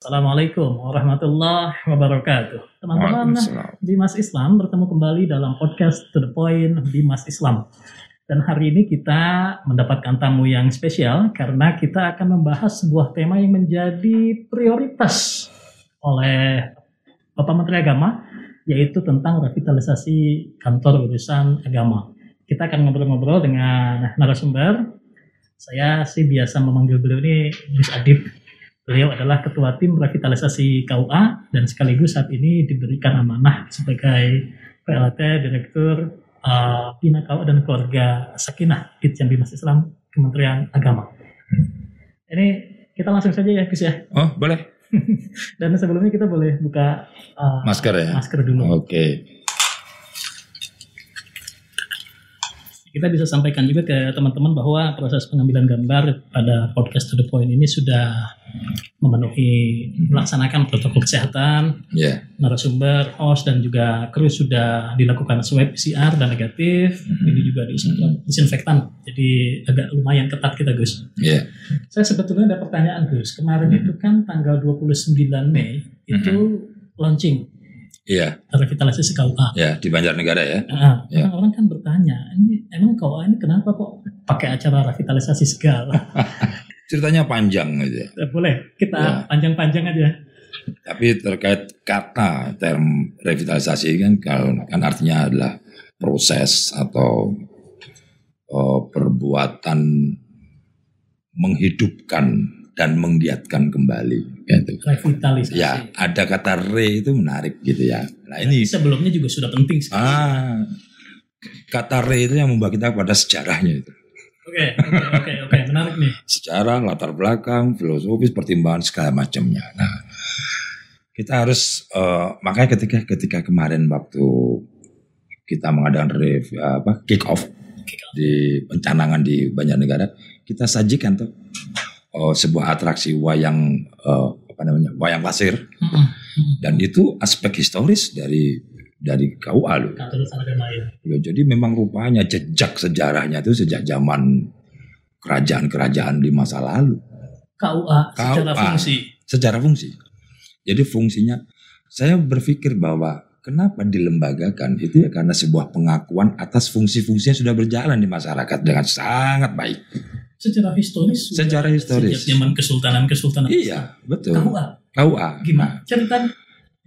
Assalamualaikum warahmatullahi wabarakatuh. Teman-teman Dimas Islam bertemu kembali dalam podcast To The Point Dimas Islam. Dan hari ini kita mendapatkan tamu yang spesial karena kita akan membahas sebuah tema yang menjadi prioritas oleh Bapak Menteri Agama yaitu tentang revitalisasi kantor urusan agama. Kita akan ngobrol-ngobrol dengan narasumber. Saya sih biasa memanggil beliau ini Gus Adib Beliau adalah ketua tim revitalisasi KUA dan sekaligus saat ini diberikan amanah sebagai PLT Direktur uh, Bina KUA dan Keluarga Sakinah Ditjen Bimas Islam Kementerian Agama. Ini kita langsung saja ya Gus ya. Oh boleh. dan sebelumnya kita boleh buka uh, masker ya. Masker dulu. Oke. Okay. Kita bisa sampaikan juga ke teman-teman bahwa proses pengambilan gambar pada podcast to the point ini sudah memenuhi melaksanakan protokol kesehatan, yeah. narasumber, host dan juga kru sudah dilakukan swab PCR dan negatif, mm-hmm. ini juga disinfektan, jadi agak lumayan ketat kita Gus. Yeah. Saya sebetulnya ada pertanyaan Gus, kemarin mm-hmm. itu kan tanggal 29 Mei itu mm-hmm. launching Iya. Revitalisasi KUA. Ya, di Banjarnegara ya. Nah, ya. orang kan bertanya, ini emang KUA ini kenapa kok pakai acara revitalisasi segala? Ceritanya panjang aja. Ya, boleh, kita ya. panjang-panjang aja. Tapi terkait kata term revitalisasi kan kalau kan artinya adalah proses atau uh, perbuatan menghidupkan dan menggiatkan kembali. Gitu. Revitalisasi. Ya, ada kata re itu menarik gitu ya. Nah ini sebelumnya juga sudah penting sekali. Ah, kata re itu yang membawa kita pada sejarahnya itu. Oke, oke, oke, oke, menarik nih. Sejarah, latar belakang, filosofis, pertimbangan segala macamnya. Nah, kita harus uh, makanya ketika ketika kemarin waktu kita mengadakan rev, apa kick off, kick off di pencanangan di banyak negara, kita sajikan tuh uh, sebuah atraksi wayang uh, apa namanya wayang pasir mm-hmm. dan itu aspek historis dari dari KUA loh. Ya, jadi memang rupanya jejak sejarahnya itu sejak zaman kerajaan-kerajaan di masa lalu. KUA, KUA secara fungsi. Secara fungsi. Jadi fungsinya saya berpikir bahwa kenapa dilembagakan? Itu ya karena sebuah pengakuan atas fungsi-fungsi yang sudah berjalan di masyarakat dengan sangat baik. Secara historis secara historis. Sejak zaman kesultanan kesultanan iya betul. KUA KUA gimana? Cerita.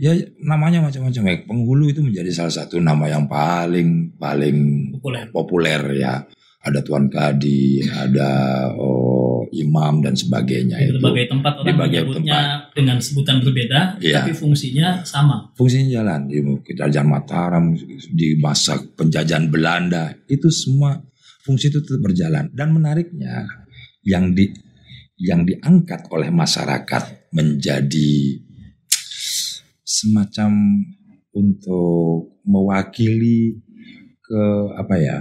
Ya namanya macam-macam ya. Penghulu itu menjadi salah satu nama yang paling paling populer, populer ya. Ada tuan kadi ada oh, imam dan sebagainya di berbagai itu. tempat orang di menyebutnya tempat. dengan sebutan berbeda ya. tapi fungsinya sama fungsinya jalan di kerajaan Mataram di masa penjajahan Belanda itu semua fungsi itu tetap berjalan dan menariknya yang di yang diangkat oleh masyarakat menjadi semacam untuk mewakili ke apa ya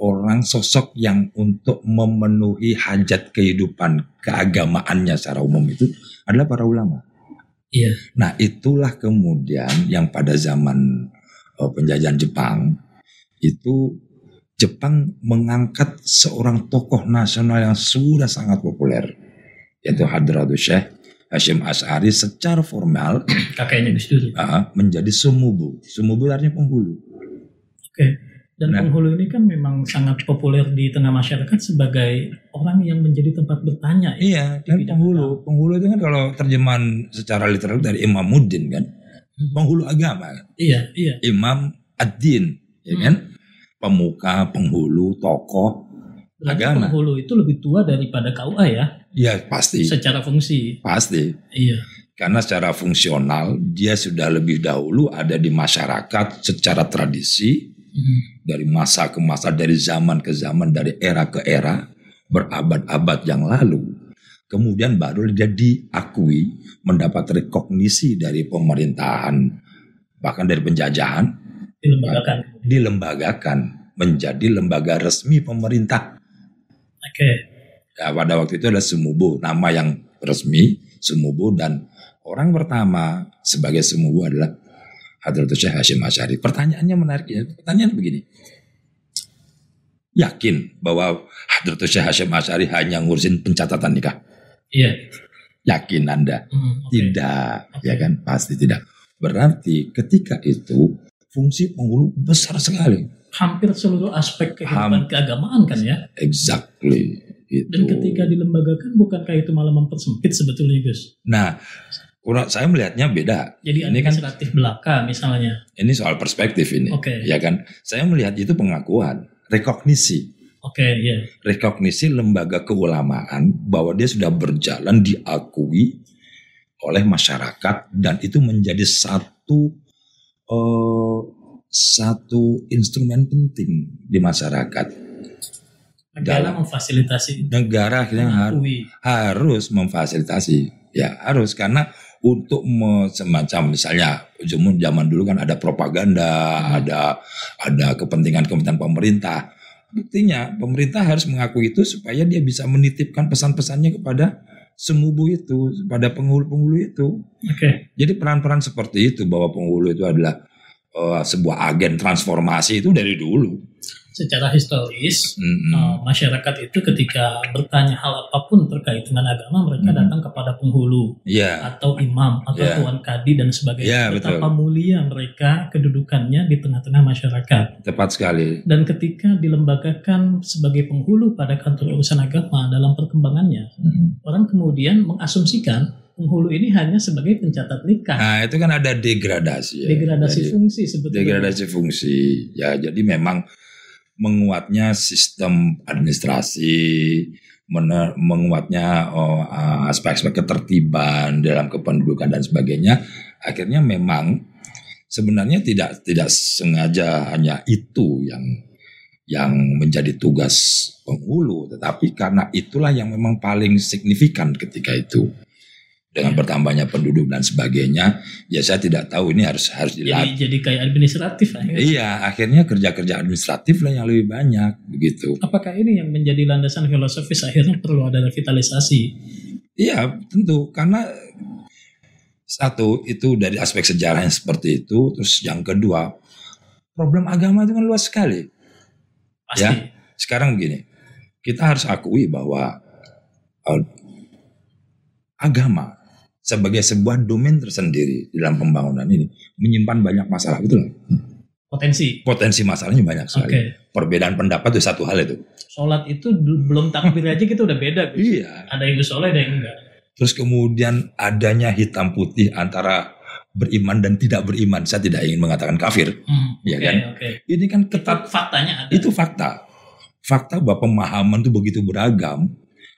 orang sosok yang untuk memenuhi hajat kehidupan keagamaannya secara umum itu adalah para ulama. Iya. Nah itulah kemudian yang pada zaman uh, penjajahan Jepang itu Jepang mengangkat seorang tokoh nasional yang sudah sangat populer yaitu Hadratus Syekh Hashim As'ari secara formal kakeknya Gus Dur uh, menjadi sumubu. Sumubu artinya penghulu. Oke. Dan nah, penghulu ini kan memang sangat populer di tengah masyarakat sebagai orang yang menjadi tempat bertanya. Iya, kan penghulu. Penghulu itu kan kalau terjemahan secara literal dari Imam Muddin kan. Hmm. Penghulu agama. Iya, iya. Imam ad-din, ya hmm. kan? pemuka, penghulu, tokoh Berarti agama. Penghulu itu lebih tua daripada KUA ya? Iya pasti. Secara fungsi. Pasti. Iya. Karena secara fungsional dia sudah lebih dahulu ada di masyarakat secara tradisi hmm. dari masa ke masa, dari zaman ke zaman, dari era ke era berabad-abad yang lalu. Kemudian baru dia diakui mendapat rekognisi dari pemerintahan bahkan dari penjajahan dilembagakan dilembagakan menjadi lembaga resmi pemerintah. Oke. Okay. Ya, pada waktu itu ada Semubu, nama yang resmi Semubu dan orang pertama sebagai Semubu adalah Hadratus Syekh Hashim Asyari. Pertanyaannya menarik ya. Pertanyaan begini. Yakin bahwa Hadratus Syekh Hashim Asyari hanya ngurusin pencatatan nikah? Iya. Yakin Anda? Hmm, okay. Tidak, okay. ya kan? Pasti tidak. Berarti ketika itu fungsi penghulu besar sekali. Hampir seluruh aspek kehidupan Ham keagamaan kan ya? Exactly. Itu. Dan ketika dilembagakan bukankah itu malah mempersempit sebetulnya Gus? Nah, saya melihatnya beda. Jadi ini kan administratif belaka misalnya. Ini soal perspektif ini. Oke. Okay. Ya kan? Saya melihat itu pengakuan, rekognisi. Oke, okay, ya. Yeah. Rekognisi lembaga keulamaan bahwa dia sudah berjalan diakui oleh masyarakat dan itu menjadi satu uh, satu instrumen penting di masyarakat. Negara dalam, memfasilitasi. Negara akhirnya harus harus memfasilitasi. Ya harus karena untuk semacam misalnya zaman dulu kan ada propaganda, hmm. ada ada kepentingan-kepentingan pemerintah Buktinya pemerintah harus mengakui itu supaya dia bisa menitipkan pesan-pesannya kepada semubu itu, pada penghulu-penghulu itu. Oke. Okay. Jadi peran-peran seperti itu bahwa penghulu itu adalah uh, sebuah agen transformasi itu dari dulu secara historis mm-hmm. uh, masyarakat itu ketika bertanya hal apa pun terkait dengan agama mereka mm-hmm. datang kepada penghulu yeah. atau imam atau yeah. tuan kadi dan sebagainya yeah, betapa betul. mulia mereka kedudukannya di tengah-tengah masyarakat tepat sekali dan ketika dilembagakan sebagai penghulu pada kantor urusan agama dalam perkembangannya mm-hmm. orang kemudian mengasumsikan penghulu ini hanya sebagai pencatat nikah. Nah itu kan ada degradasi. Ya. Degradasi jadi, fungsi sebetulnya. Degradasi fungsi. Ya jadi memang menguatnya sistem administrasi, menguatnya oh, aspek-aspek ketertiban dalam kependudukan dan sebagainya, akhirnya memang sebenarnya tidak tidak sengaja hanya itu yang yang menjadi tugas penghulu, tetapi karena itulah yang memang paling signifikan ketika itu dengan ya. bertambahnya penduduk dan sebagainya, ya saya tidak tahu ini harus harus dilatih. Jadi, jadi kayak administratif lah. Ya? Iya, akhirnya kerja-kerja administratif lah yang lebih banyak begitu. Apakah ini yang menjadi landasan filosofis akhirnya perlu ada revitalisasi? Iya, tentu karena satu itu dari aspek sejarah yang seperti itu, terus yang kedua problem agama itu kan luas sekali. Pasti. Ya, sekarang begini, kita harus akui bahwa uh, agama sebagai sebuah domain tersendiri dalam pembangunan ini menyimpan banyak masalah betul potensi. Potensi masalahnya banyak sekali. Okay. perbedaan pendapat itu satu hal itu. Sholat itu belum takbir aja kita udah beda. Gitu. iya. Ada yang sholat ada yang enggak. Terus kemudian adanya hitam putih antara beriman dan tidak beriman. Saya tidak ingin mengatakan kafir. Hmm, ya okay, kan? okay. ini kan ketat itu faktanya ada. Itu fakta. Fakta bahwa pemahaman itu begitu beragam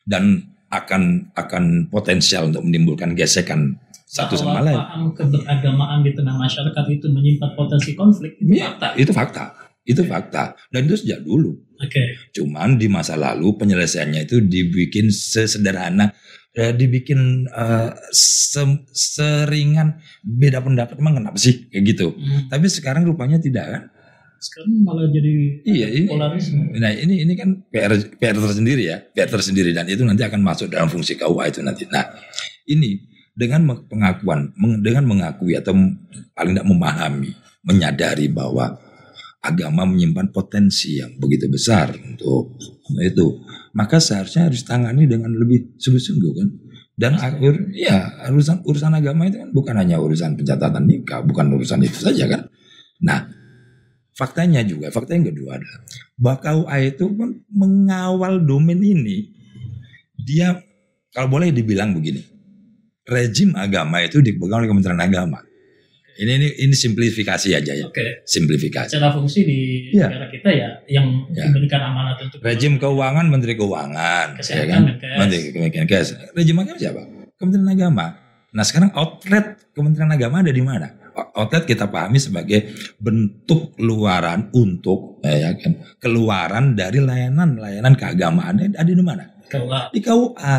dan akan akan potensial untuk menimbulkan gesekan satu sama lain. Keberagamaan di tengah masyarakat itu menyimpan potensi konflik itu ya, fakta. Itu fakta. Itu okay. fakta dan itu sejak dulu. Oke. Okay. Cuman di masa lalu penyelesaiannya itu dibikin sesederhana ya, dibikin uh, se seringan beda pendapat emang kenapa sih kayak gitu. Hmm. Tapi sekarang rupanya tidak kan sekarang malah jadi iya ini polarisme. Nah ini ini kan PR PR tersendiri ya, PR tersendiri dan itu nanti akan masuk dalam fungsi KUA itu nanti. Nah ini dengan pengakuan, dengan mengakui atau paling tidak memahami, menyadari bahwa agama menyimpan potensi yang begitu besar untuk itu, maka seharusnya harus tangani dengan lebih sungguh-sungguh kan. Dan akhir, ya urusan urusan agama itu kan bukan hanya urusan pencatatan nikah, bukan urusan itu saja kan. Nah, Faktanya juga, fakta yang kedua adalah KUA itu pun mengawal domain ini. Dia kalau boleh dibilang begini, rejim agama itu dipegang oleh Kementerian Agama. Ini ini, ini simplifikasi aja ya. Oke. Simplifikasi. Secara fungsi di ya. negara kita ya yang ya. diberikan amanat untuk rejim keuangan Menteri Keuangan, Kesehatan, ya kan? Menteri Kemenkes. Rejim agama siapa? Kementerian Agama. Nah sekarang outlet Kementerian Agama ada di mana? Outlet kita pahami sebagai bentuk luaran untuk ya kan keluaran dari layanan-layanan keagamaan ada di mana? KUA. Di KUA.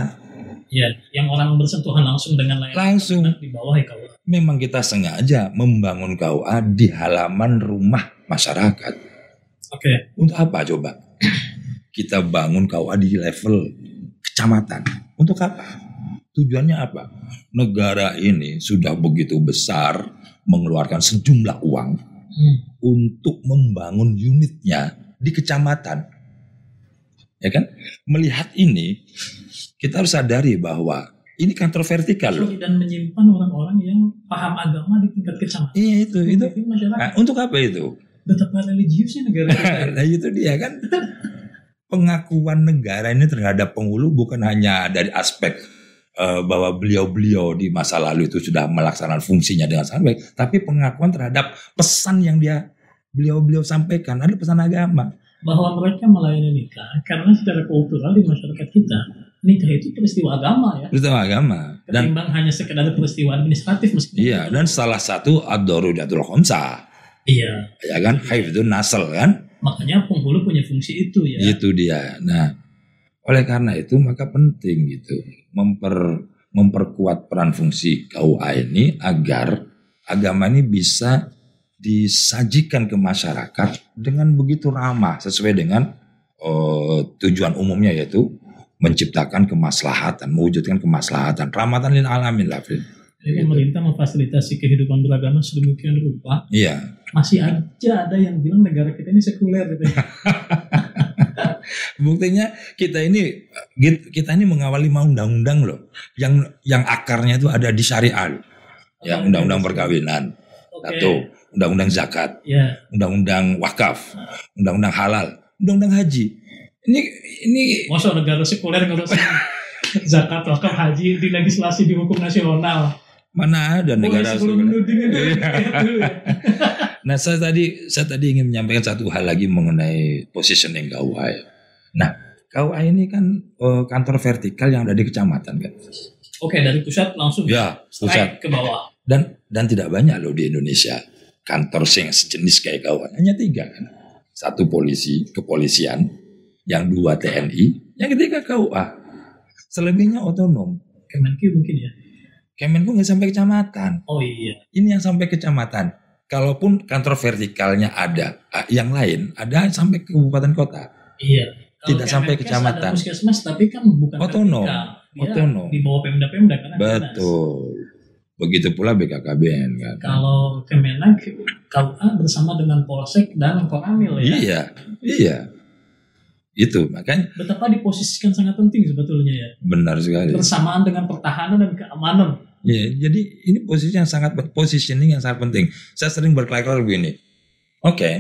Ya, yang orang bersentuhan langsung dengan layanan langsung di bawah ya KUA. Memang kita sengaja membangun KUA di halaman rumah masyarakat. Oke. Okay. Untuk apa coba? Kita bangun KUA di level kecamatan. Untuk apa? Tujuannya apa? Negara ini sudah begitu besar mengeluarkan sejumlah uang hmm. untuk membangun unitnya di kecamatan. Ya kan? Melihat ini, kita harus sadari bahwa ini kantor vertikal loh. Dan menyimpan orang-orang yang paham agama di tingkat kecamatan. Iya itu, itu. Nah, untuk apa itu? Betapa religiusnya negara kita. nah itu dia kan. Pengakuan negara ini terhadap penghulu bukan hanya dari aspek uh, bahwa beliau-beliau di masa lalu itu sudah melaksanakan fungsinya dengan sangat baik, tapi pengakuan terhadap pesan yang dia beliau-beliau sampaikan ada pesan agama bahwa mereka melayani nikah karena secara kultural di masyarakat kita nikah itu peristiwa agama ya. Peristiwa agama. Dan Ketimbang hanya sekedar peristiwa administratif meskipun. Iya, dan salah satu ad-darudatul khamsa. Iya. Ya kan, itu nasal kan. Makanya penghulu punya fungsi itu ya. Itu dia. Nah, oleh karena itu maka penting gitu memper memperkuat peran fungsi KUA ini agar agama ini bisa disajikan ke masyarakat dengan begitu ramah sesuai dengan uh, tujuan umumnya yaitu menciptakan kemaslahatan, mewujudkan kemaslahatan, rahmatan lil alamin lah. Jadi pemerintah memfasilitasi kehidupan beragama sedemikian rupa. Iya. Masih aja ada yang bilang negara kita ini sekuler gitu. Ya. Buktinya kita ini kita ini mengawali mau undang-undang loh, yang yang akarnya itu ada di syariat, ya undang-undang perkawinan, okay. satu, undang-undang zakat, yeah. undang-undang wakaf, undang-undang halal, undang-undang haji. Ini ini masa negara sekuler ngurusin zakat, wakaf, haji di legislasi di hukum nasional. Mana ada negara sekuler? nah, saya tadi saya tadi ingin menyampaikan satu hal lagi mengenai positioning KUA. Ya. Nah, KUA ini kan uh, kantor vertikal yang ada di kecamatan kan. Oke, dari pusat langsung ya, pusat ke bawah. Dan dan tidak banyak loh di Indonesia kantor yang sejenis kayak KUA. Hanya tiga kan. Satu polisi, kepolisian, yang dua TNI, yang ketiga KUA. Selebihnya otonom. Kemenku mungkin ya? Kemenku nggak sampai kecamatan. Oh iya. Ini yang sampai kecamatan. Kalaupun kantor vertikalnya ada, yang lain ada sampai ke kabupaten kota. Iya. Tidak sampai kecamatan. Ada puskesmas tapi kan bukan otonom. Otonom. Di bawah Pemda-Pemda kan. Betul. Begitu pula BKKBN kan. Kalau Kemenag KUA bersama dengan Polsek dan Koramil ya. Iya. Iya. Itu makanya betapa diposisikan sangat penting sebetulnya ya. Benar sekali. Bersamaan dengan pertahanan dan keamanan. Iya, jadi ini posisi yang sangat positioning yang sangat penting. Saya sering berkelakuan begini. Oke, okay,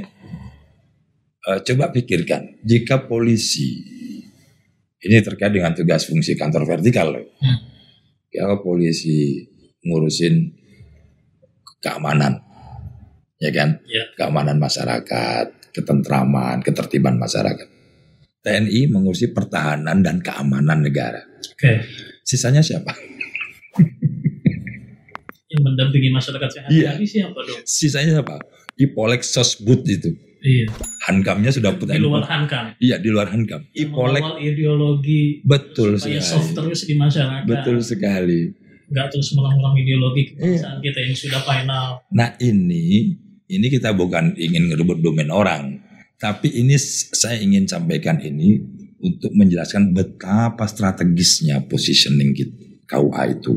uh, coba pikirkan jika polisi ini terkait dengan tugas fungsi kantor vertikal loh. Hmm. Kalau polisi ngurusin keamanan, ya kan? Ya. Keamanan masyarakat, ketentraman, ketertiban masyarakat TNI mengurusi pertahanan dan keamanan negara. Oke. Okay. Sisanya siapa? Yang mendampingi masyarakat sehari-hari iya. siapa dong? Sisanya siapa? Ipolek Sosbud itu. Iya. Hankamnya sudah putar. Di luar hankam. Iya, di luar hankam. Ipolek ideologi betul supaya sekali. soft terus di masyarakat. Betul sekali. Enggak terus mengulang ideologi kebangsaan iya. kita yang sudah final. Nah, ini ini kita bukan ingin ngerebut domain orang tapi ini saya ingin sampaikan ini untuk menjelaskan betapa strategisnya positioning KUA itu.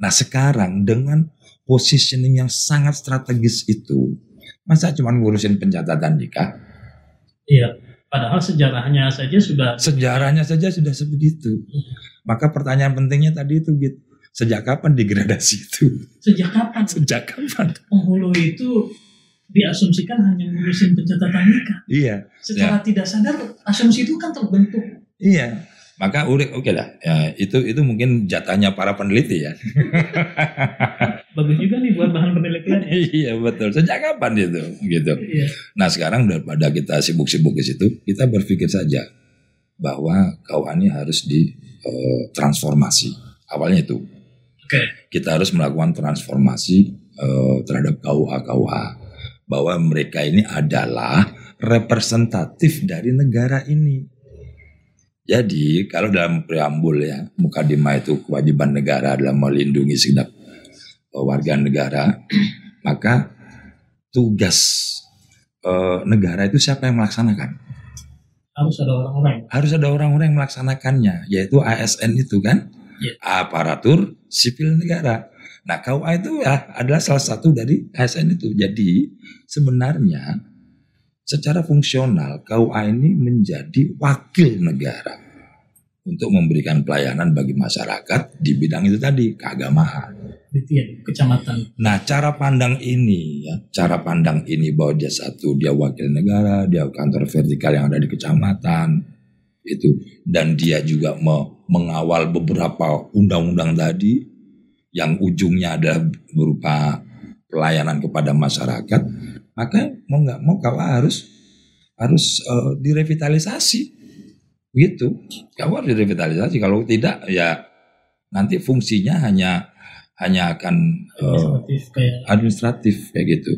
Nah sekarang dengan positioning yang sangat strategis itu, masa cuma ngurusin pencatatan nikah? Iya, padahal sejarahnya saja sudah... Sejarahnya saja sudah sebegitu. Maka pertanyaan pentingnya tadi itu gitu. Sejak kapan degradasi itu? Sejak kapan? Sejak kapan? Penghulu itu diasumsikan hanya ngurusin pencatatan nikah. Iya. Secara ya. tidak sadar asumsi itu kan terbentuk. Iya. Maka udah oke okay lah. Ya, itu itu mungkin jatahnya para peneliti ya. Bagus juga nih buat bahan penelitian. Ya. iya betul. Sejak kapan itu gitu. Iya. Nah sekarang daripada kita sibuk-sibuk ke situ, kita berpikir saja bahwa ini harus ditransformasi. Eh, uh, Awalnya itu. Okay. Kita harus melakukan transformasi uh, terhadap KUA KUA bahwa mereka ini adalah representatif dari negara ini. Jadi kalau dalam preambul ya, mukadimah itu kewajiban negara adalah melindungi segenap warga negara, maka tugas uh, negara itu siapa yang melaksanakan? Harus ada orang-orang. Harus ada orang-orang yang melaksanakannya, yaitu ASN itu kan, ya. aparatur sipil negara. Nah KUA itu ya adalah salah satu dari ASN itu. Jadi sebenarnya secara fungsional KUA ini menjadi wakil negara. untuk memberikan pelayanan bagi masyarakat di bidang itu tadi keagamaan. Tiap kecamatan. Nah, cara pandang ini ya, cara pandang ini bahwa dia satu dia wakil negara, dia kantor vertikal yang ada di kecamatan itu dan dia juga me mengawal beberapa undang-undang tadi yang ujungnya adalah berupa pelayanan kepada masyarakat, maka mau nggak mau kau harus harus uh, direvitalisasi Begitu. Kamu harus direvitalisasi. Kalau tidak ya nanti fungsinya hanya hanya akan administratif, uh, kayak. administratif kayak gitu.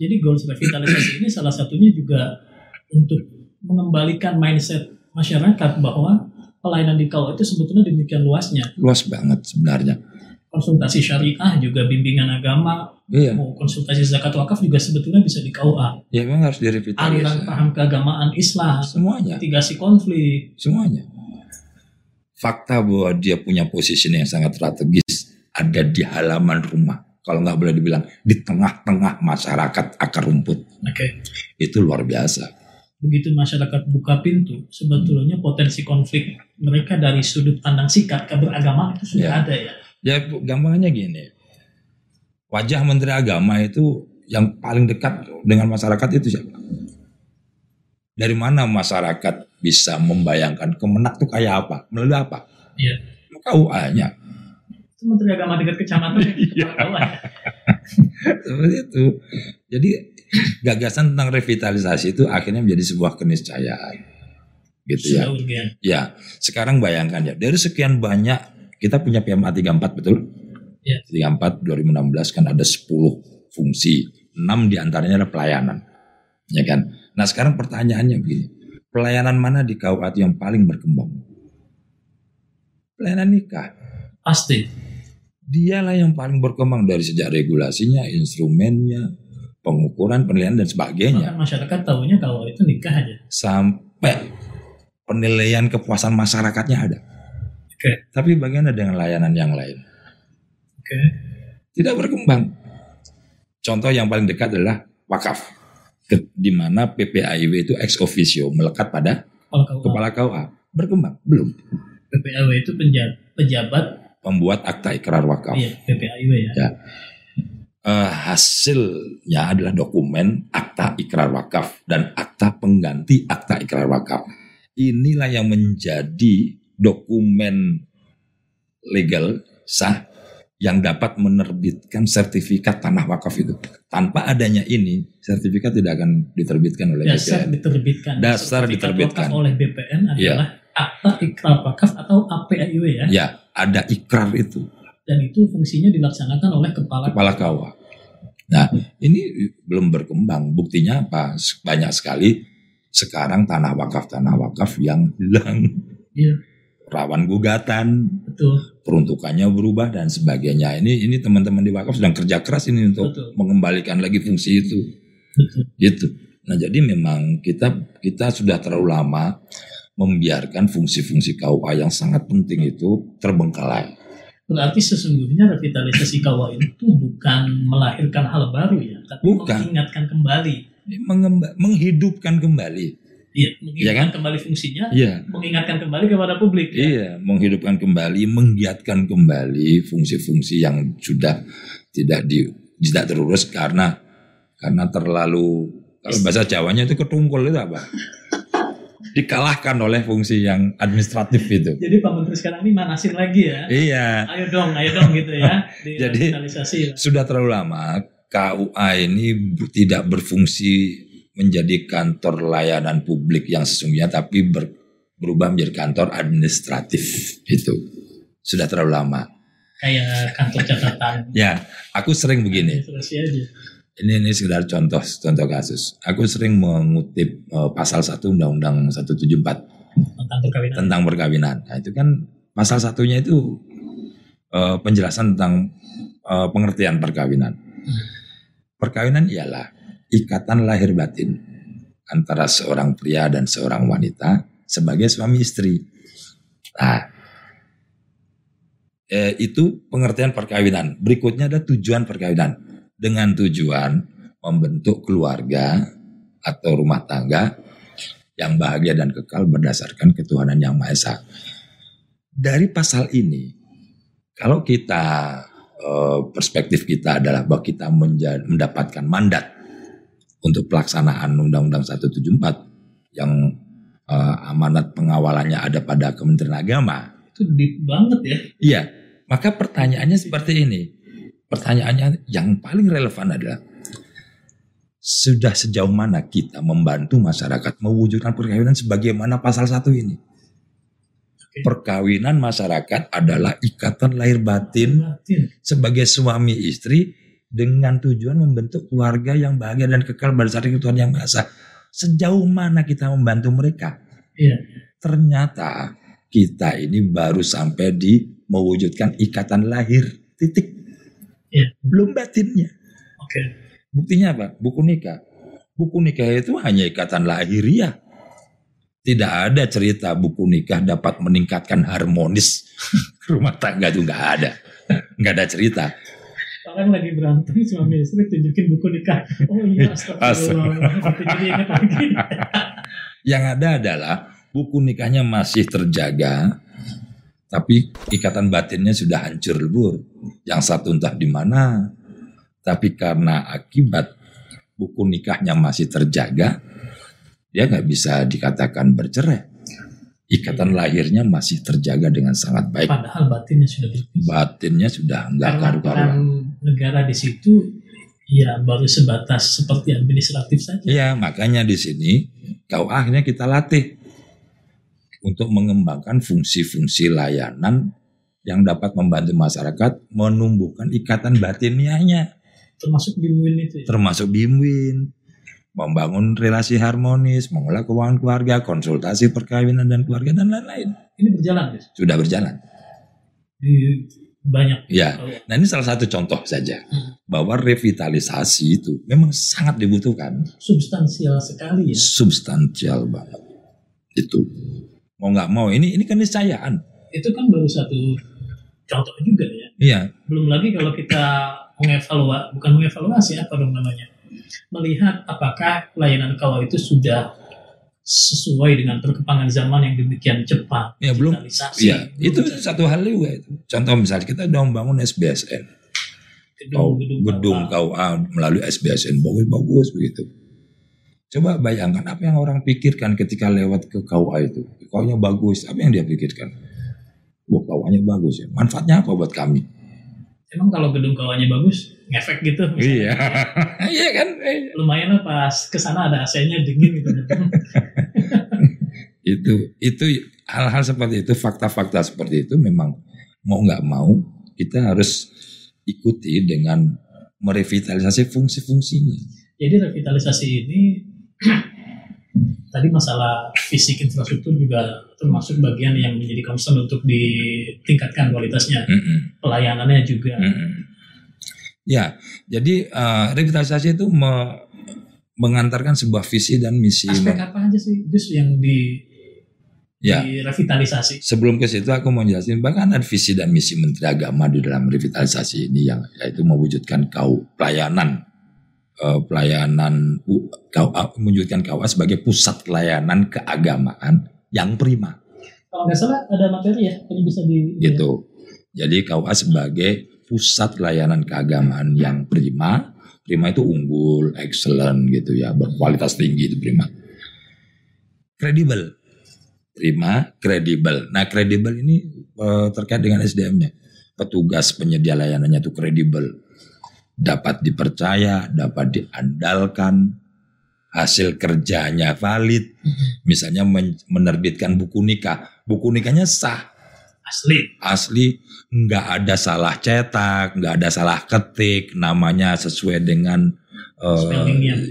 Jadi goals revitalisasi ini salah satunya juga untuk mengembalikan mindset masyarakat bahwa pelayanan di KUA itu sebetulnya demikian luasnya. Luas banget sebenarnya konsultasi syariah juga bimbingan agama iya. mau konsultasi zakat wakaf juga sebetulnya bisa di KUA. Ya memang harus direvitalisasi. Aliran paham keagamaan Islam, semuanya. Mitigasi konflik, semuanya. Fakta bahwa dia punya posisi yang sangat strategis ada di halaman rumah. Kalau nggak boleh dibilang di tengah-tengah masyarakat akar rumput. Oke. Okay. Itu luar biasa. Begitu masyarakat buka pintu, sebetulnya potensi konflik mereka dari sudut pandang sikap keberagamaan itu sudah ya. ada ya Ya gampangnya gini. Wajah Menteri Agama itu yang paling dekat dengan masyarakat itu siapa? Dari mana masyarakat bisa membayangkan kemenak itu kayak apa? Melalui apa? Iya. KUA-nya. Menteri Agama dekat kecamatan. Iya. Seperti itu. Jadi gagasan tentang revitalisasi itu akhirnya menjadi sebuah keniscayaan. Gitu ya. Ya, sekarang bayangkan ya, dari sekian banyak kita punya PMA 34 betul? Ya. 34 2016 kan ada 10 fungsi. 6 di antaranya adalah pelayanan. Ya kan? Nah sekarang pertanyaannya begini. Pelayanan mana di KUA yang paling berkembang? Pelayanan nikah. Pasti. Dialah yang paling berkembang dari sejak regulasinya, instrumennya, pengukuran, penilaian dan sebagainya. Bahkan masyarakat tahunya kalau itu nikah aja. Sampai penilaian kepuasan masyarakatnya ada. Okay. Tapi bagaimana dengan layanan yang lain? Okay. Tidak berkembang. Contoh yang paling dekat adalah wakaf. Di mana PPAIW itu ex officio melekat pada kepala KUA. Berkembang? Belum. PPAIW itu pejabat pembuat akta ikrar wakaf. Iya, PPAIW ya. ya. Uh, hasilnya adalah dokumen akta ikrar wakaf dan akta pengganti akta ikrar wakaf. Inilah yang menjadi dokumen legal sah yang dapat menerbitkan sertifikat tanah wakaf itu. Tanpa adanya ini, sertifikat tidak akan diterbitkan oleh Dasar BPN. diterbitkan. Dasar diterbitkan oleh BPN iya. adalah ya. akta ikrar wakaf atau APIW ya. Ya, ada ikrar itu. Dan itu fungsinya dilaksanakan oleh kepala kepala kawah. Nah, ini belum berkembang. Buktinya apa? Banyak sekali sekarang tanah wakaf tanah wakaf yang hilang. Iya rawan gugatan, Betul. peruntukannya berubah dan sebagainya. Ini ini teman-teman di wakaf sedang kerja keras ini untuk Betul. mengembalikan lagi fungsi itu. Betul. Gitu. Nah jadi memang kita kita sudah terlalu lama membiarkan fungsi-fungsi KUA yang sangat penting itu terbengkalai. Berarti sesungguhnya revitalisasi KUA itu bukan melahirkan hal baru ya, tapi bukan. mengingatkan kembali. menghidupkan kembali Iya, mengingatkan ya kan? kembali fungsinya, iya. mengingatkan kembali kepada publik. Ya? Iya, menghidupkan kembali, menggiatkan kembali fungsi-fungsi yang sudah tidak di tidak terurus karena karena terlalu kalau bahasa Jawanya itu ketungkul itu apa? Dikalahkan oleh fungsi yang administratif itu. Jadi Pak Menteri sekarang ini manasin lagi ya? Iya. Ayo dong, ayo dong gitu ya. Jadi sudah terlalu lama KUA ini tidak berfungsi menjadi kantor layanan publik yang sesungguhnya tapi ber, berubah menjadi kantor administratif. Itu. Sudah terlalu lama. Kayak kantor catatan. Ya aku sering begini. Ini ini sekedar contoh contoh kasus. Aku sering mengutip uh, pasal 1 undang-undang 174 tentang perkawinan. Tentang perkawinan. Nah itu kan pasal satunya itu uh, penjelasan tentang uh, pengertian perkawinan. Hmm. perkawinan ialah ikatan lahir batin antara seorang pria dan seorang wanita sebagai suami istri. Nah, eh, itu pengertian perkawinan. Berikutnya ada tujuan perkawinan dengan tujuan membentuk keluarga atau rumah tangga yang bahagia dan kekal berdasarkan ketuhanan yang maha esa. dari pasal ini, kalau kita eh, perspektif kita adalah bahwa kita mendapatkan mandat untuk pelaksanaan Undang-Undang 174 yang uh, amanat pengawalannya ada pada Kementerian Agama. Itu deep banget ya. Iya, maka pertanyaannya seperti ini. Pertanyaannya yang paling relevan adalah sudah sejauh mana kita membantu masyarakat mewujudkan perkawinan sebagaimana pasal satu ini. Perkawinan masyarakat adalah ikatan lahir batin, batin sebagai suami istri dengan tujuan membentuk keluarga yang bahagia dan kekal berdasarkan Tuhan yang Maha Sejauh mana kita membantu mereka? Iya. Ternyata kita ini baru sampai di mewujudkan ikatan lahir titik. Iya. Belum batinnya. Oke. Okay. Buktinya apa? Buku nikah. Buku nikah itu hanya ikatan lahiriah. Tidak ada cerita buku nikah dapat meningkatkan harmonis rumah tangga itu nggak ada. Nggak ada cerita orang lagi berantem suami istri tunjukin buku nikah. Oh iya, astagfirullah. Yang ada adalah buku nikahnya masih terjaga, tapi ikatan batinnya sudah hancur lebur. Yang satu entah di mana, tapi karena akibat buku nikahnya masih terjaga, dia nggak bisa dikatakan bercerai ikatan lahirnya masih terjaga dengan sangat baik. Padahal batinnya sudah berpisah. Batinnya sudah enggak karu-karuan. Negara di situ ya baru sebatas seperti administratif saja. Iya, makanya di sini kau akhirnya kita latih untuk mengembangkan fungsi-fungsi layanan yang dapat membantu masyarakat menumbuhkan ikatan batiniahnya. Termasuk BIMWIN itu ya? Termasuk BIMWIN membangun relasi harmonis, mengolah keuangan keluarga, konsultasi perkawinan dan keluarga dan lain-lain. Ini berjalan, guys. Sudah berjalan. Di banyak. Ya. Nah ini salah satu contoh saja hmm. bahwa revitalisasi itu memang sangat dibutuhkan. Substansial sekali ya. Substansial banget. Itu mau nggak mau ini ini kan niscayaan. Itu kan baru satu contoh juga ya. Iya. Belum lagi kalau kita mengevaluasi bukan mengevaluasi apa dong namanya melihat apakah layanan kawal itu sudah sesuai dengan perkembangan zaman yang demikian cepat. Ya belum. Ya itu satu hal juga itu. Contoh misalnya kita udah membangun SBSN. Gedung, gedung, gedung KUA melalui SBSN bagus-bagus begitu. Coba bayangkan apa yang orang pikirkan ketika lewat ke KUA itu. KUA-nya bagus, apa yang dia pikirkan? Wah KUA-nya bagus ya. Manfaatnya apa buat kami? Emang kalau gedung kawannya bagus, ngefek gitu. Iya. iya kan? Lumayan lah pas ke sana ada AC-nya dingin gitu. itu itu hal-hal seperti itu, fakta-fakta seperti itu memang mau nggak mau kita harus ikuti dengan merevitalisasi fungsi-fungsinya. Jadi revitalisasi ini tadi masalah fisik infrastruktur juga termasuk bagian yang menjadi concern untuk ditingkatkan kualitasnya, mm -hmm. pelayanannya juga. Mm -hmm. Ya, jadi uh, revitalisasi itu me mengantarkan sebuah visi dan misi. Aspek apa aja sih Gus yang di ya. di revitalisasi? Sebelum ke situ aku mau jelasin bahkan ada visi dan misi Menteri Agama di dalam revitalisasi ini yang yaitu mewujudkan kau pelayanan uh, pelayanan KUA mewujudkan KUA sebagai pusat pelayanan keagamaan yang prima. Kalau nggak salah ada materi ya, ini bisa di. Gitu. Jadi KUA sebagai pusat layanan keagamaan yang prima. Prima itu unggul, excellent gitu ya, berkualitas tinggi itu prima. Kredibel. Prima, kredibel. Nah kredibel ini uh, terkait dengan SDM-nya. Petugas penyedia layanannya itu kredibel dapat dipercaya, dapat diandalkan, hasil kerjanya valid. Mm-hmm. Misalnya menerbitkan buku nikah, buku nikahnya sah. Asli. Asli, nggak ada salah cetak, nggak ada salah ketik, namanya sesuai dengan uh,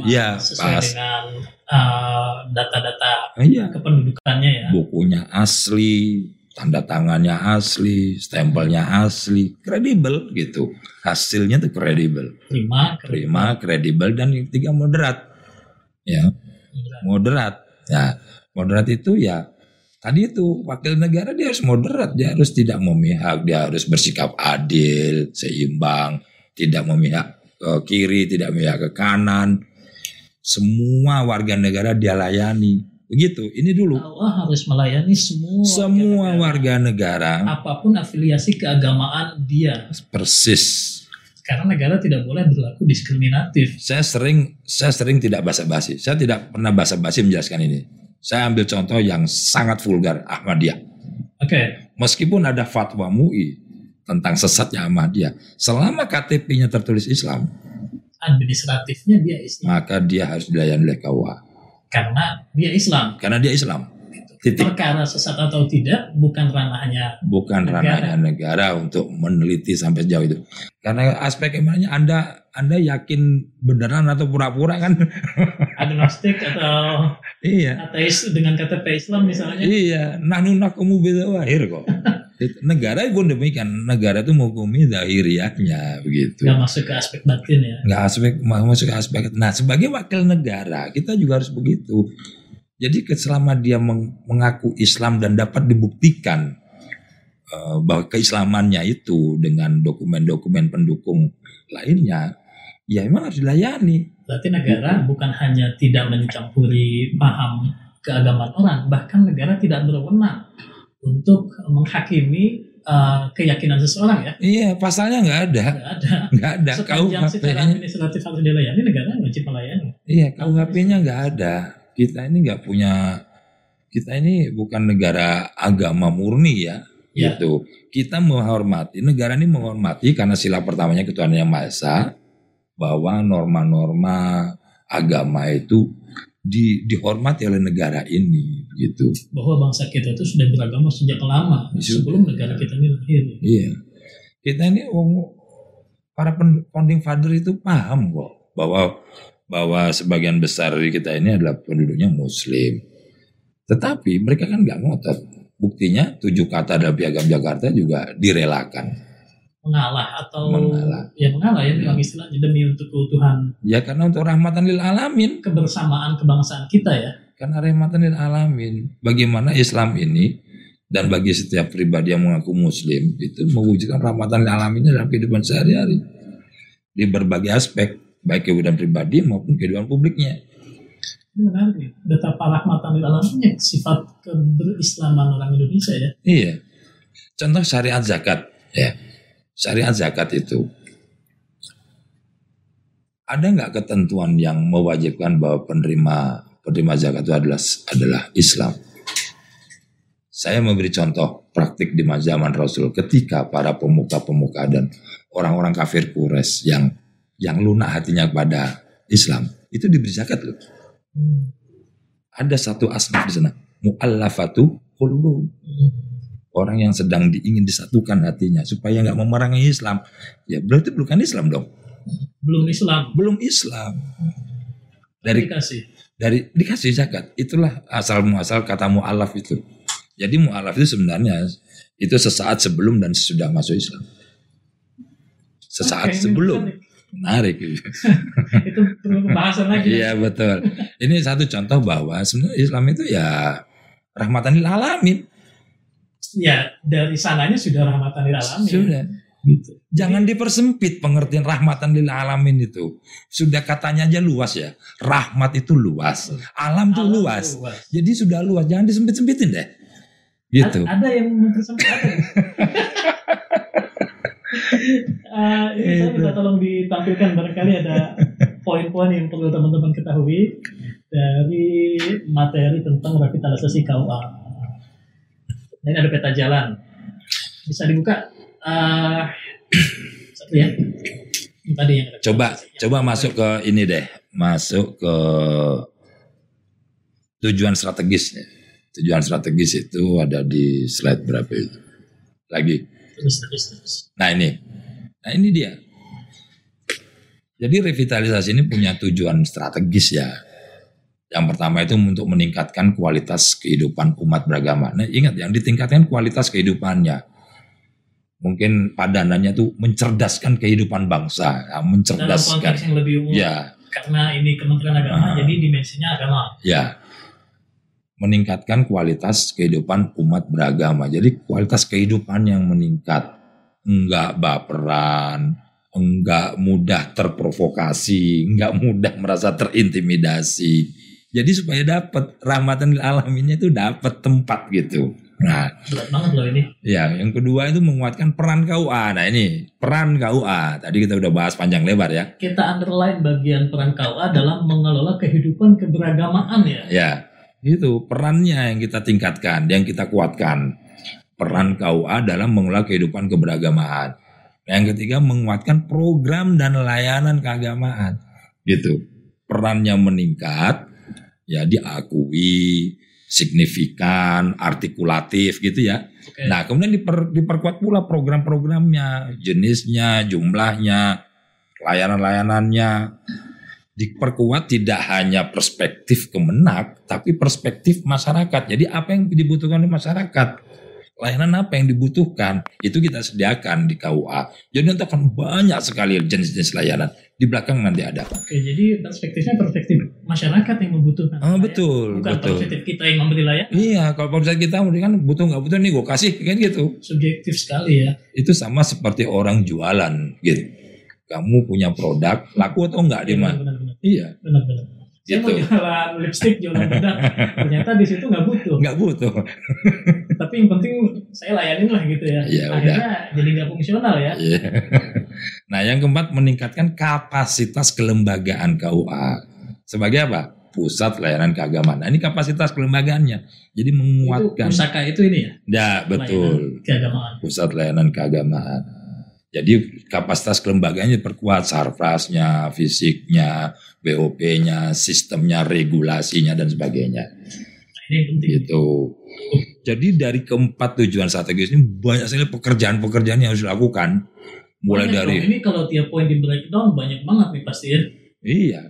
ya, sesuai pas. dengan uh, data-data iya. kependudukannya ya. Bukunya asli, tanda tangannya asli, stempelnya asli, kredibel gitu. Hasilnya tuh kredibel. Prima, prima, kredibel dan yang ketiga moderat. Ya. Moderat. Ya, moderat itu ya tadi itu wakil negara dia harus moderat, dia harus tidak memihak, dia harus bersikap adil, seimbang, tidak memihak ke kiri, tidak memihak ke kanan. Semua warga negara dia layani Begitu, ini dulu. Allah harus melayani semua semua warga negara, apa pun afiliasi keagamaan dia. Persis. Karena negara tidak boleh berlaku diskriminatif. Saya sering saya sering tidak basa-basi. Saya tidak pernah basa-basi menjelaskan ini. Saya ambil contoh yang sangat vulgar Ahmadiyah. Oke. Okay. Meskipun ada fatwa MUI tentang sesatnya Ahmadiyah, selama KTP-nya tertulis Islam, administratifnya dia Islam. Maka dia harus dilayani oleh KUA. Karena dia Islam. Karena dia Islam. Titik. Perkara sesat atau tidak bukan ranahnya bukan negara. ranahnya negara untuk meneliti sampai jauh itu. Karena aspek emannya Anda Anda yakin beneran atau pura-pura kan? Agnostik atau iya. ateis dengan KTP Islam misalnya. Iya, nahnu nakumu beda wahir kok. negara pun demikian negara itu menghukumi zahiriahnya begitu. Nggak masuk ke aspek batin ya? Nggak aspek masuk ke aspek. Nah sebagai wakil negara kita juga harus begitu. Jadi selama dia mengaku Islam dan dapat dibuktikan uh, bahwa keislamannya itu dengan dokumen-dokumen pendukung lainnya ya memang harus dilayani. Berarti negara bukan hanya tidak mencampuri paham keagamaan orang bahkan negara tidak berwenang untuk menghakimi uh, keyakinan seseorang ya. Iya, pasalnya nggak ada. Nggak ada. Nggak ada. Sepanjang secara administratif harus dilayani, negara wajib melayani. Iya, KUHP-nya nggak ada. Kita ini nggak punya, kita ini bukan negara agama murni ya. ya. Gitu. Kita menghormati, negara ini menghormati karena sila pertamanya ketuhanan yang Maha Esa, bahwa norma-norma agama itu di, dihormati oleh negara ini gitu. Bahwa bangsa kita itu sudah beragama sejak lama sudah. sebelum negara kita ini lahir. Iya. Kita ini para founding father itu paham kok bahwa bahwa sebagian besar dari kita ini adalah penduduknya muslim. Tetapi mereka kan nggak ngotot. Buktinya tujuh kata dalam piagam Jakarta juga direlakan mengalah atau mengalah. ya mengalah ya memang istilahnya demi untuk keutuhan ya karena untuk rahmatan lil alamin kebersamaan kebangsaan kita ya karena rahmatan lil alamin. Bagaimana Islam ini dan bagi setiap pribadi yang mengaku muslim itu mewujudkan rahmatan lil alaminnya dalam kehidupan sehari-hari. Di berbagai aspek baik kehidupan pribadi maupun kehidupan publiknya. Ini menarik nih betapa rahmatan lil alaminnya sifat keberislaman orang Indonesia ya. Iya. Contoh syariat zakat ya. Syariat zakat itu ada nggak ketentuan yang mewajibkan bahwa penerima penerima zakat itu adalah adalah Islam? Saya memberi contoh praktik di zaman Rasul ketika para pemuka-pemuka dan orang-orang kafir Quraisy yang yang lunak hatinya kepada Islam itu diberi zakat loh. Ada satu asnaf di sana, muallafatu qulubuhum. Orang yang sedang diingin disatukan hatinya supaya nggak memerangi Islam, ya berarti bukan Islam dong. Belum Islam. Belum Islam. Dari dikasih. Dari dikasih zakat. Itulah asal muasal kata mualaf itu. Jadi mualaf itu sebenarnya itu sesaat sebelum dan sesudah masuk Islam. Sesaat okay, sebelum. Menarik. itu perlu pembahasan lagi. Iya betul. Ini satu contoh bahwa sebenarnya Islam itu ya rahmatan lil alamin ya dari sananya sudah rahmatan lil alamin. Sudah. Gitu. Jangan dipersempit pengertian rahmatan lil alamin itu. Sudah katanya aja luas ya. Rahmat itu luas. Alam itu luas. luas. Jadi sudah luas. Jangan disempit-sempitin deh. Gitu. A ada yang mempersempit ada. uh, ini saya minta tolong ditampilkan barangkali ada poin-poin yang perlu teman-teman ketahui dari materi tentang revitalisasi KUA. Nah, ini ada peta jalan. Bisa dibuka. Uh, satu ya. tadi yang coba coba masuk ke ini deh, masuk ke tujuan strategis. Tujuan strategis itu ada di slide berapa itu? Lagi. Terus, terus, terus. Nah ini, nah ini dia. Jadi revitalisasi ini punya tujuan strategis ya yang pertama itu untuk meningkatkan kualitas kehidupan umat beragama. Nah, ingat yang ditingkatkan kualitas kehidupannya. Mungkin padanannya itu mencerdaskan kehidupan bangsa, ya, mencerdaskan. Dalam konteks yang lebih umum. Ya. Karena ini Kementerian Agama, uh, jadi dimensinya agama. Ya. Meningkatkan kualitas kehidupan umat beragama. Jadi kualitas kehidupan yang meningkat. Enggak baperan, enggak mudah terprovokasi, enggak mudah merasa terintimidasi Jadi supaya dapat rahmatan lil alaminnya itu dapat tempat gitu. Nah, berat banget loh ini. Ya, yang kedua itu menguatkan peran KUA. Nah, ini peran KUA. Tadi kita udah bahas panjang lebar ya. Kita underline bagian peran KUA dalam mengelola kehidupan keberagamaan ya. Ya, itu perannya yang kita tingkatkan, yang kita kuatkan. Peran KUA dalam mengelola kehidupan keberagamaan. Yang ketiga menguatkan program dan layanan keagamaan. Gitu. Perannya meningkat, ya diakui, signifikan, artikulatif gitu ya. Okay. Nah, kemudian diper, diperkuat pula program-programnya, jenisnya, jumlahnya, layanan-layanannya. Diperkuat tidak hanya perspektif kemenak, tapi perspektif masyarakat. Jadi apa yang dibutuhkan oleh masyarakat? layanan apa yang dibutuhkan itu kita sediakan di KUA. Jadi nanti akan banyak sekali jenis-jenis layanan. Di belakang nanti ada. Oke, jadi perspektifnya perspektif masyarakat yang membutuhkan. Oh, betul, Bukan betul. perspektif kita yang memberi layanan. Iya, kalau perspektif kita kan butuh nggak butuh nih gue kasih kan gitu. Subjektif sekali ya. Itu sama seperti orang jualan gitu. Kamu punya produk, laku atau enggak di mana? Iya. Benar-benar. Saya gitu. mau jualan lipstick, jualan bedak. Ternyata di situ nggak butuh. Nggak butuh. Tapi yang penting saya layanin lah gitu ya. ya Akhirnya udah. jadi nggak fungsional ya. Ya. Nah yang keempat meningkatkan kapasitas kelembagaan KUA. Sebagai apa? Pusat layanan keagamaan. Nah ini kapasitas kelembagaannya. Jadi menguatkan. Itu pusaka itu ini ya? Ya betul. Layanan keagamaan. Pusat layanan keagamaan. Jadi kapasitas kelembagaannya diperkuat, sarprasnya, fisiknya, BOP-nya, sistemnya, regulasinya dan sebagainya. Ini penting. Gitu. Jadi dari keempat tujuan strategis ini banyak sekali pekerjaan-pekerjaan yang harus dilakukan. Mulai banyak dari dong. ini kalau tiap poin di breakdown banyak banget nih pasti ya. Iya.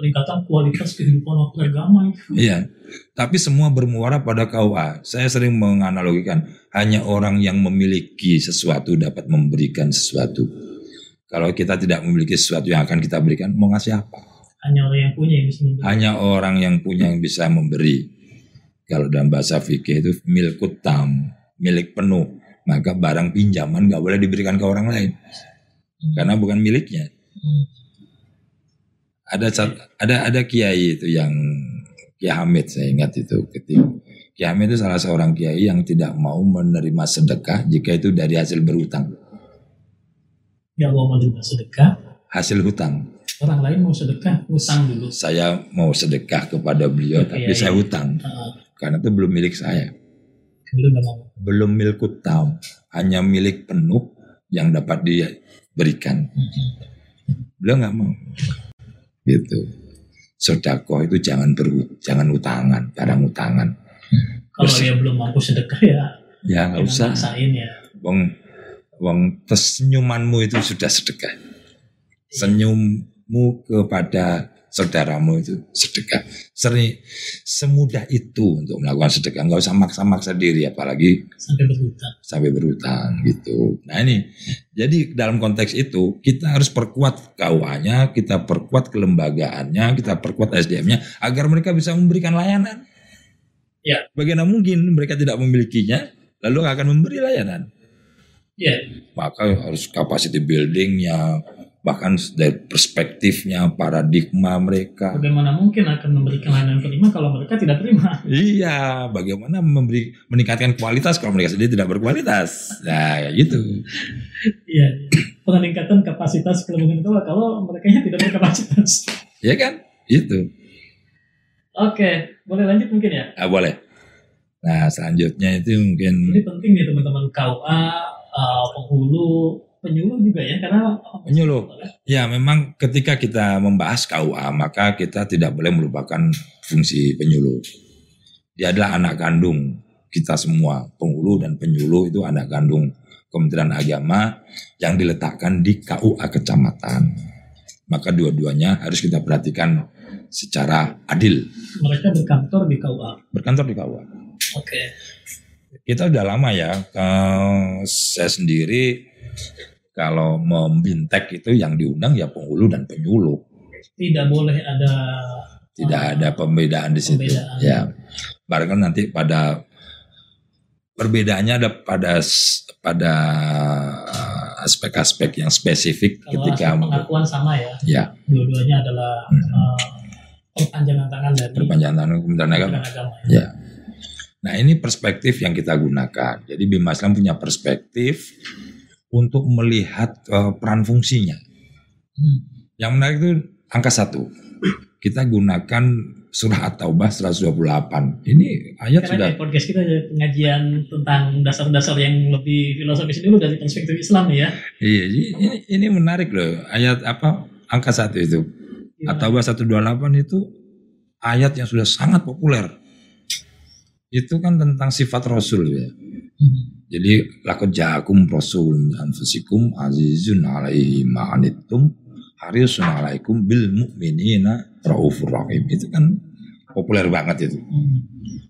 Peningkatan kualitas kehidupan beragama itu. Iya. Tapi semua bermuara pada KUA. Saya sering menganalogikan hanya orang yang memiliki sesuatu dapat memberikan sesuatu. Kalau kita tidak memiliki sesuatu yang akan kita berikan, mau ngasih apa? Hanya orang yang punya yang bisa memberi. Hanya orang yang punya yang bisa memberi. Kalau dalam bahasa fikih itu milkut tam, milik penuh. Maka barang pinjaman nggak boleh diberikan ke orang lain. Hmm. Karena bukan miliknya. Hmm. Ada ada ada kiai itu yang Kiai Hamid saya ingat itu ketika Kiai Hamid itu salah seorang kiai yang tidak mau menerima sedekah jika itu dari hasil berhutang. Ya mau menerima sedekah? Hasil hutang. Orang lain mau sedekah, hutang dulu. Saya mau sedekah kepada beliau, tapi ya, saya hutang. Uh, Karena itu belum milik saya. Belum mau. Belum milik hutang, hanya milik penuh yang dapat diberikan. Uh -huh. Beliau nggak mau. Gitu. Sodako itu jangan ber, jangan utangan, barang utangan. Kalau dia belum mampu sedekah ya, ya nggak usah. ya. Wong, wong tersenyumanmu itu sudah sedekah. Senyummu kepada saudaramu itu sedekah. Sering semudah itu untuk melakukan sedekah. Nggak usah maksa-maksa diri, apalagi sampai berhutang. Sampai berhutang gitu. Nah ini, jadi dalam konteks itu kita harus perkuat KUA-nya, kita perkuat kelembagaannya, kita perkuat SDM-nya agar mereka bisa memberikan layanan. Ya. Bagaimana mungkin mereka tidak memilikinya, lalu akan memberi layanan? Ya. Maka harus capacity buildingnya, bahkan dari perspektifnya, paradigma mereka. Bagaimana mungkin akan memberikan layanan terima kalau mereka tidak terima? Iya, bagaimana memberi meningkatkan kualitas kalau mereka sendiri tidak berkualitas? Nah, ya gitu. Iya, peningkatan kapasitas kelembagaan itu kalau mereka tidak berkapasitas. Iya kan? Itu. Oke, boleh lanjut mungkin ya? Ah, boleh. Nah, selanjutnya itu mungkin. Ini penting nih teman-teman KUA, uh, penghulu, penyuluh juga ya karena penyuluh ya memang ketika kita membahas KUA maka kita tidak boleh melupakan fungsi penyuluh. Dia adalah anak kandung kita semua penghulu dan penyuluh itu anak kandung Kementerian Agama yang diletakkan di KUA kecamatan. Maka dua-duanya harus kita perhatikan secara adil. Mereka berkantor di KUA berkantor di KUA oke. Okay. kita udah lama ya saya sendiri kalau membintek itu yang diundang ya penghulu dan penyuluh. Tidak boleh ada tidak uh, ada pembedaan di situ. Pembedaan. Ya. Barangkali nanti pada perbedaannya ada pada pada aspek-aspek yang spesifik Kalau ketika pengakuan sama ya. Ya. Dua-duanya adalah hmm. uh, perpanjangan tangan dari perpanjangan tangan Kementerian Agama. agama ya. ya. Nah ini perspektif yang kita gunakan. Jadi Bima Islam punya perspektif untuk melihat uh, peran fungsinya. Hmm. Yang menarik itu angka satu. Kita gunakan surah At-Taubah 128. Ini ayat Karena sudah. Podcast kita ada pengajian tentang dasar-dasar yang lebih filosofis dulu dari perspektif Islam ya. Iya, ini, ini menarik loh. Ayat apa? Angka satu itu. At-Taubah 128 itu ayat yang sudah sangat populer. Itu kan tentang sifat Rasul ya. Hmm. Jadi jakum rasul anfusikum azizun alaihi ma'anittum harisun alaikum bil mu'minina raufur rahim. Itu kan populer banget itu. Hmm.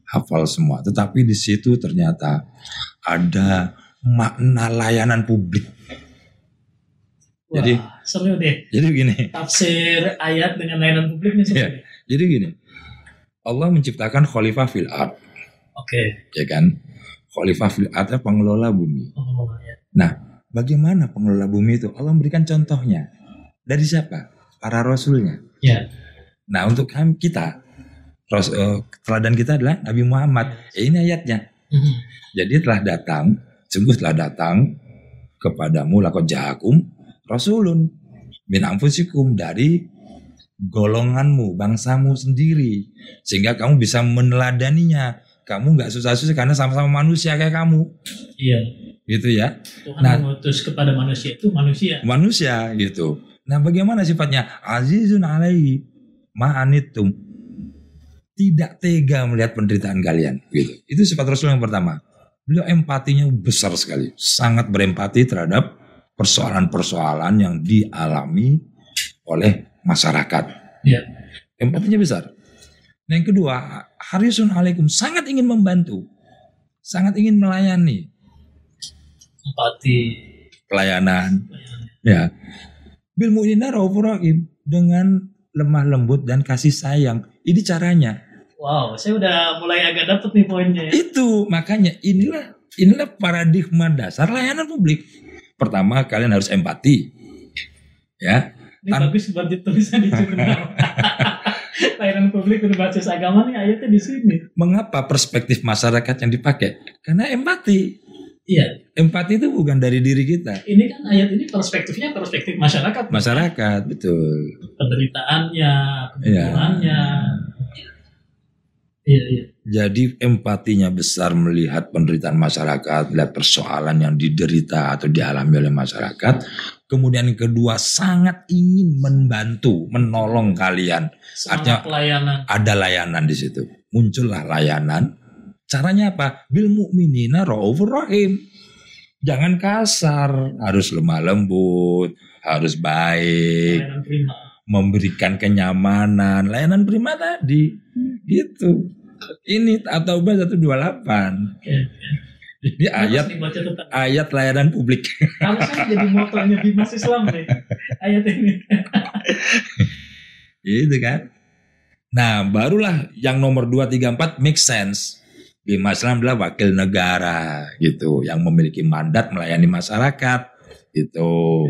Hafal semua. Tetapi di situ ternyata ada makna layanan publik. Wah, jadi seru deh. Jadi begini. Tafsir ayat dengan layanan publik nih ya, Jadi gini. Allah menciptakan khalifah fil ard. Oke. Okay. Ya kan? Khalifah fil ard pengelola bumi. Oh, ya. Nah, bagaimana pengelola bumi itu? Allah memberikan contohnya. Dari siapa? Para rasulnya. Ya. Nah, untuk kami kita ros, uh, teladan kita adalah Nabi Muhammad. Ya. ini ayatnya. Mm-hmm. Jadi telah datang, sungguh telah datang kepadamu lakot jahakum rasulun min anfusikum dari golonganmu, bangsamu sendiri. Sehingga kamu bisa meneladaninya. Kamu nggak susah-susah karena sama-sama manusia kayak kamu. Iya. Gitu ya. Tuhan nah, mengutus kepada manusia itu manusia. Manusia gitu. Nah bagaimana sifatnya? Azizun alaihi ma'anitum. Tidak tega melihat penderitaan kalian. Gitu. Itu sifat Rasul yang pertama. Beliau empatinya besar sekali. Sangat berempati terhadap persoalan-persoalan yang dialami oleh masyarakat. Ya. Empatinya besar. Nah, yang kedua, harisun alaikum sangat ingin membantu, sangat ingin melayani. Empati. Pelayanan. Ya. Bil mu'minina dengan lemah lembut dan kasih sayang. Ini caranya. Wow, saya udah mulai agak dapet nih poinnya. Ya. Itu makanya inilah inilah paradigma dasar layanan publik. Pertama, kalian harus empati. Ya, ini Tan bagus buat tulisan di jurnal. Layanan publik berbasis agama nih ayatnya di sini. Mengapa perspektif masyarakat yang dipakai? Karena empati. Iya. Empati itu bukan dari diri kita. Ini kan ayat ini perspektifnya perspektif masyarakat. Masyarakat, betul. Penderitaannya, kebutuhannya. Iya, iya. Jadi empatinya besar melihat penderitaan masyarakat, melihat persoalan yang diderita atau dialami oleh masyarakat, Kemudian yang kedua sangat ingin membantu, menolong kalian. Artinya pelayanan. ada layanan di situ. Muncullah layanan. Caranya apa? Bil mu'minina raufur rahim. Jangan kasar, harus lemah lembut, harus baik. Memberikan kenyamanan, layanan prima tadi. Gitu. Ini atau 128. Okay. Ini ayat ayat layanan publik. Harusnya jadi motonya Bimas Islam nih. Ayat ini. itu kan. Nah, barulah yang nomor 2 3 4 make sense. Bimas Islam adalah wakil negara gitu yang memiliki mandat melayani masyarakat gitu.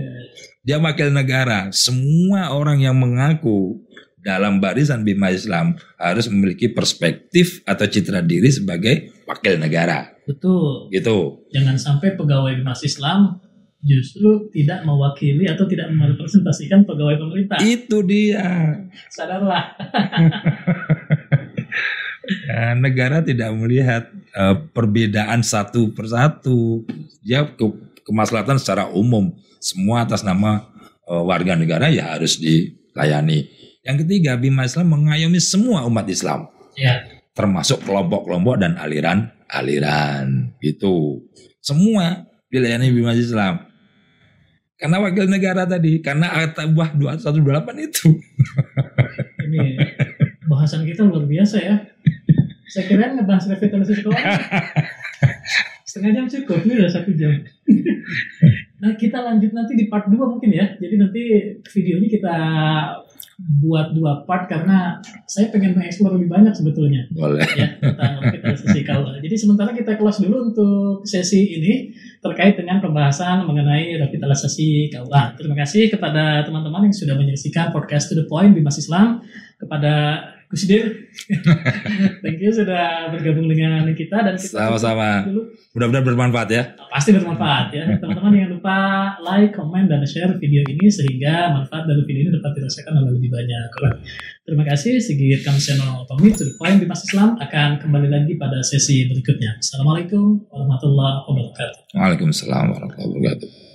Dia wakil negara. Semua orang yang mengaku dalam barisan Bima Islam harus memiliki perspektif atau citra diri sebagai wakil negara. Betul. Gitu. Jangan sampai pegawai Mas Islam justru tidak mewakili atau tidak merepresentasikan pegawai pemerintah. Itu dia. Sadarlah. ya, negara tidak melihat uh, perbedaan satu persatu. Dia ke kemaslahatan secara umum. Semua atas nama uh, warga negara ya harus dilayani. Yang ketiga, Bima Islam mengayomi semua umat Islam. Ya termasuk kelompok-kelompok dan aliran-aliran gitu. Semua pilihannya Bima Islam. Karena wakil negara tadi, karena At-Taubah 2128 itu. Ini bahasan kita luar biasa ya. Saya kira ngebahas revitalisasi keuangan. Setengah jam cukup, ini udah satu jam. nah kita lanjut nanti di part 2 mungkin ya. Jadi nanti videonya kita buat dua part karena saya pengen mengeksplor lebih banyak sebetulnya. Boleh. Ya, tentang revitalisasi kalau. Jadi sementara kita kelas dulu untuk sesi ini terkait dengan pembahasan mengenai revitalisasi KUA. Terima kasih kepada teman-teman yang sudah menyaksikan podcast To The Point di Mas Islam. kepada Kusdir. Thank you sudah bergabung dengan kita dan kita sama-sama. Mudah-mudahan bermanfaat ya. Pasti bermanfaat ya. Teman-teman jangan lupa like, comment, dan share video ini sehingga manfaat dari video ini dapat dirasakan oleh lebih banyak orang. Terima kasih. Sigit Kamseno pamit. To the point Bimas Islam akan kembali lagi pada sesi berikutnya. Assalamualaikum warahmatullahi wabarakatuh. Waalaikumsalam warahmatullahi wabarakatuh.